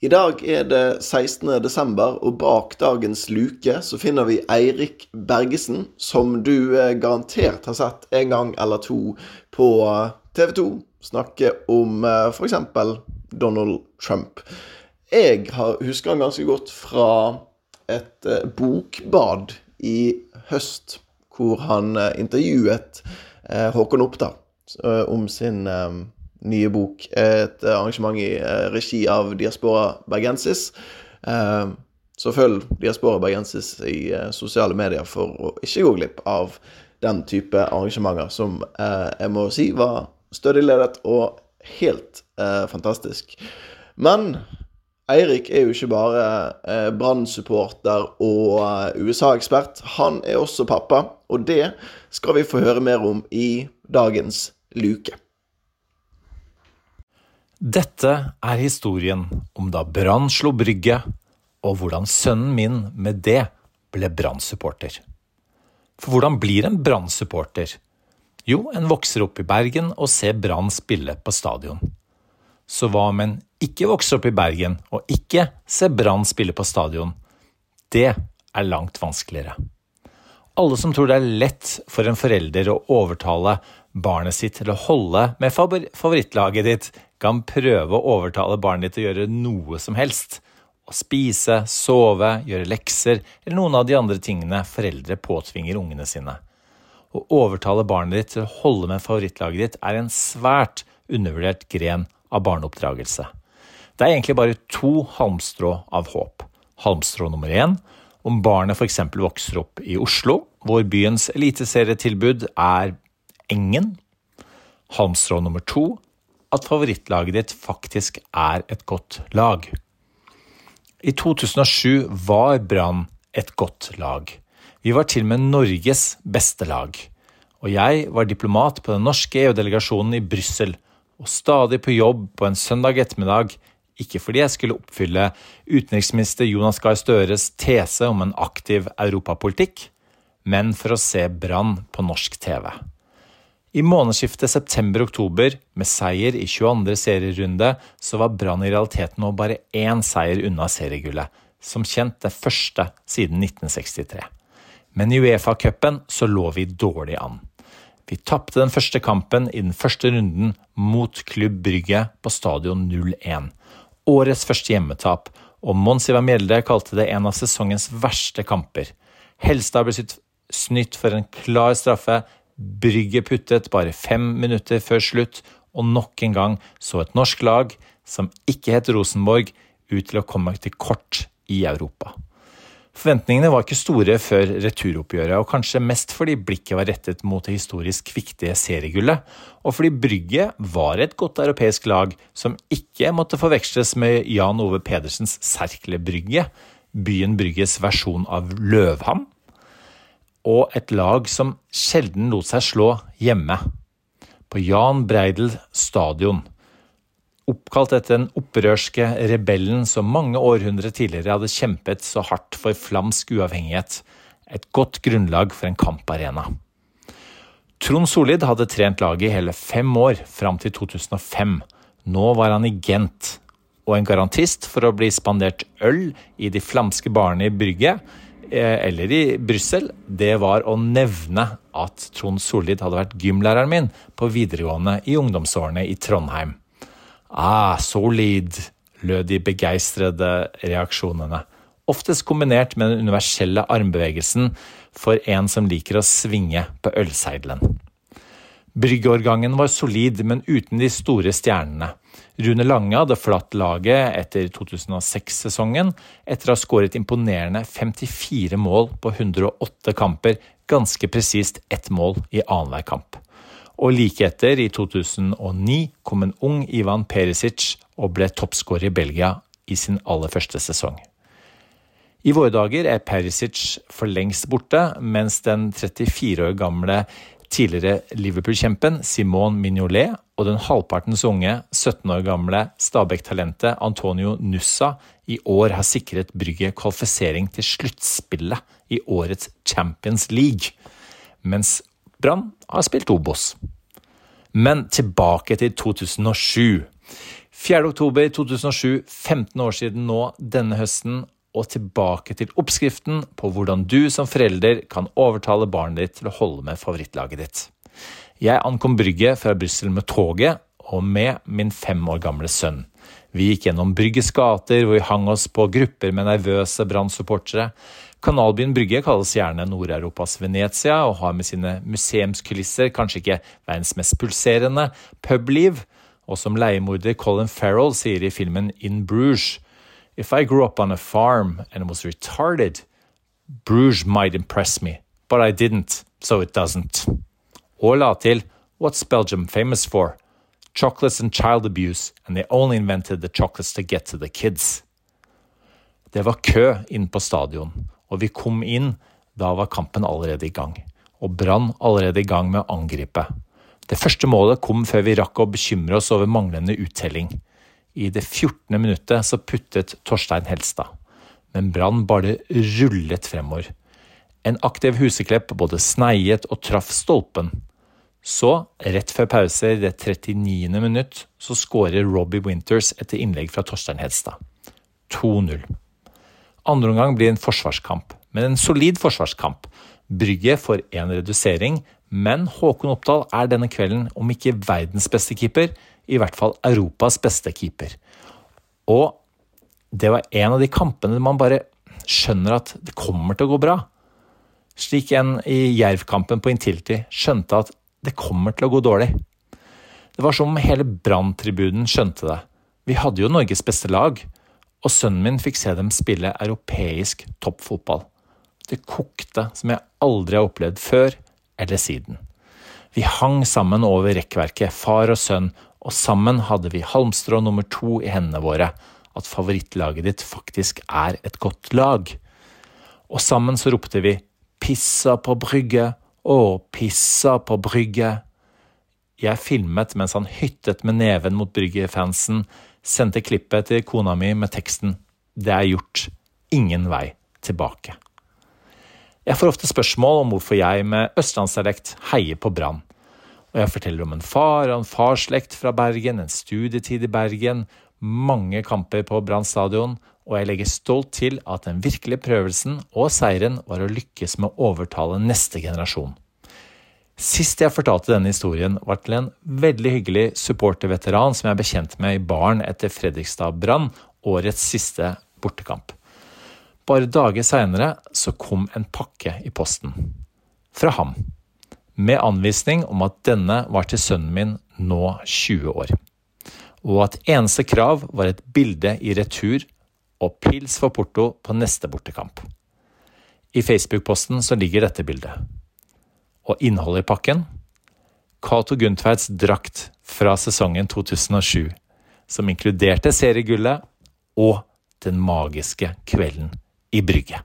I dag er det 16. desember, og bak dagens luke så finner vi Eirik Bergesen, som du eh, garantert har sett en gang eller to på TV 2 snakke om eh, f.eks. Donald Trump. Jeg husker han ganske godt fra et eh, bokbad i høst, hvor han intervjuet Håkon Oppdal om sin nye bok. Et arrangement i eh, regi av Diaspora Bergensis. Eh, så følg Diaspora Bergensis i eh, sosiale medier for å ikke gå glipp av den type arrangementer som jeg må si var stødig ledet og helt fantastisk. Men Eirik er jo ikke bare eh, Brann-supporter og USA-ekspert. Han er også pappa, og det skal vi få høre mer om i dagens luke. Dette er historien om da Brann slo Brygge, og hvordan sønnen min med det ble Brann-supporter. For hvordan blir en Brann-supporter? Jo, en vokser opp i Bergen og ser Brann spille på stadion. Så hva om en ikke vokser opp i Bergen og ikke ser Brann spille på stadion? Det er langt vanskeligere. Alle som tror det er lett for en forelder å overtale barnet sitt til å holde med favorittlaget ditt, kan prøve å overtale barnet ditt til å gjøre noe som helst. Å spise, sove, gjøre lekser eller noen av de andre tingene foreldre påtvinger ungene sine. Å overtale barnet ditt til å holde med favorittlaget ditt er en svært undervurdert gren av barneoppdragelse. Det er egentlig bare to halmstrå av håp. Halmstrå nummer én om barnet f.eks. vokser opp i Oslo, hvor byens eliteserietilbud er Engen. Halmstrå nummer to at favorittlaget ditt faktisk er et godt lag. I 2007 var Brann et godt lag. Vi var til og med Norges beste lag. Og jeg var diplomat på den norske EU-delegasjonen i Brussel, og stadig på jobb på en søndag ettermiddag, ikke fordi jeg skulle oppfylle utenriksminister Jonas Gahr Støres tese om en aktiv europapolitikk, men for å se Brann på norsk TV. I månedsskiftet september-oktober, med seier i 22. serierunde, så var Brann i realiteten nå bare én seier unna seriegullet, som kjent det første siden 1963. Men i Uefa-cupen så lå vi dårlig an. Vi tapte den første kampen i den første runden mot Klubb Brygge på stadion 0-1. Årets første hjemmetap, og Mons Ivar Mjelde kalte det en av sesongens verste kamper. Helstad ble snytt for en klar straffe, Brygge puttet bare fem minutter før slutt, og nok en gang så et norsk lag, som ikke het Rosenborg, ut til å komme til kort i Europa. Forventningene var ikke store før returoppgjøret, og kanskje mest fordi blikket var rettet mot det historisk viktige seriegullet, og fordi Brygge var et godt europeisk lag som ikke måtte forveksles med Jan Ove Pedersens Serkle Brygge, byen Brygges versjon av Løvhamn, og et lag som sjelden lot seg slå hjemme. På Jan Breidel stadion. Oppkalt etter den opprørske rebellen som mange århundre tidligere hadde kjempet så hardt for flamsk uavhengighet. Et godt grunnlag for en kamparena. Trond Solid hadde trent laget i hele fem år, fram til 2005. Nå var han i Gent, og en garantist for å bli spandert øl i de flamske barene i Brygge Eh, eller i Brussel, det var å nevne at Trond Sollid hadde vært gymlæreren min på videregående i ungdomsårene i Trondheim. Ah, Solid, lød de begeistrede reaksjonene. Oftest kombinert med den universelle armbevegelsen for en som liker å svinge på ølseidelen. Bryggeårgangen var solid, men uten de store stjernene. Rune Lange hadde forlatt laget etter 2006-sesongen, etter å ha skåret imponerende 54 mål på 108 kamper, ganske presist ett mål i annenhver kamp. Og like etter, i 2009, kom en ung Ivan Perisic og ble toppskårer i Belgia i sin aller første sesong. I våre dager er Perisic for lengst borte, mens den 34 år gamle tidligere Liverpool-kjempen Simone Mignolet og den halvpartens unge, 17 år gamle Stabæk-talentet Antonio Nussa i år har sikret Brygge kvalifisering til sluttspillet i årets Champions League, mens Brann har spilt Obos. Men tilbake til 2007. 4.10.2007, 15 år siden nå denne høsten, og tilbake til oppskriften på hvordan du som forelder kan overtale barnet ditt til å holde med favorittlaget ditt. Jeg ankom Brygge fra Brussel med toget og med min fem år gamle sønn. Vi gikk gjennom Brygges gater hvor vi hang oss på grupper med nervøse Brann-supportere. Kanalbyen Brygge kalles gjerne Nord-Europas Venezia og har med sine museumskulisser kanskje ikke verdens mest pulserende publiv. Og som leiemorder Colin Farrell sier i filmen In Bruges If I grew up on a farm and was retarded, Bruges might impress me, but I didn't, so it doesn't. Og la til What's Belgium famous for? Chocolates and child abuse, and they only invented the chocolates to get to the kids. Det var kø inn på stadion, og vi kom inn, da var kampen allerede i gang. Og Brann allerede i gang med å angripe. Det første målet kom før vi rakk å bekymre oss over manglende uttelling. I det 14. minuttet så puttet Torstein Helstad, men Brann bare rullet fremover. En aktiv Huseklepp både sneiet og traff stolpen. Så, rett før pause i det 39. minutt, så skårer Robbie Winters etter innlegg fra Torstein Helstad. 2-0. Andre omgang blir en forsvarskamp, men en solid forsvarskamp. Brygge får én redusering, men Håkon Oppdal er denne kvelden, om ikke verdens beste keeper, i hvert fall Europas beste keeper. Og det var en av de kampene man bare skjønner at det kommer til å gå bra. Slik en i Jerv-kampen på Intility skjønte at det kommer til å gå dårlig. Det var som om hele Brann-tribunen skjønte det. Vi hadde jo Norges beste lag, og sønnen min fikk se dem spille europeisk toppfotball. Det kokte som jeg aldri har opplevd før eller siden. Vi hang sammen over rekkverket, far og sønn, og sammen hadde vi halmstrå nummer to i hendene våre, at favorittlaget ditt faktisk er et godt lag. Og sammen så ropte vi Pissa på Brygge, å, pissa på Brygge. Jeg filmet mens han hyttet med neven mot Brygge-fansen, sendte klippet til kona mi med teksten Det er gjort. Ingen vei tilbake. Jeg får ofte spørsmål om hvorfor jeg med østlandsdialekt heier på Brann. Og jeg forteller om en far og en farsslekt fra Bergen, en studietid i Bergen, mange kamper på Brann stadion, og jeg legger stolt til at den virkelige prøvelsen og seieren var å lykkes med å overtale neste generasjon. Sist jeg fortalte denne historien, var til en veldig hyggelig supporterveteran som jeg er bekjent med i baren etter Fredrikstad Brann, årets siste bortekamp. Bare dager seinere så kom en pakke i posten. Fra ham med anvisning om at denne var til sønnen min nå 20 år, og at eneste krav var et bilde i retur og pils for porto på neste bortekamp. I Facebook-posten så ligger dette bildet. Og innholdet i pakken? Cato Gundtveits drakt fra sesongen 2007, som inkluderte seriegullet og den magiske kvelden i Brygge.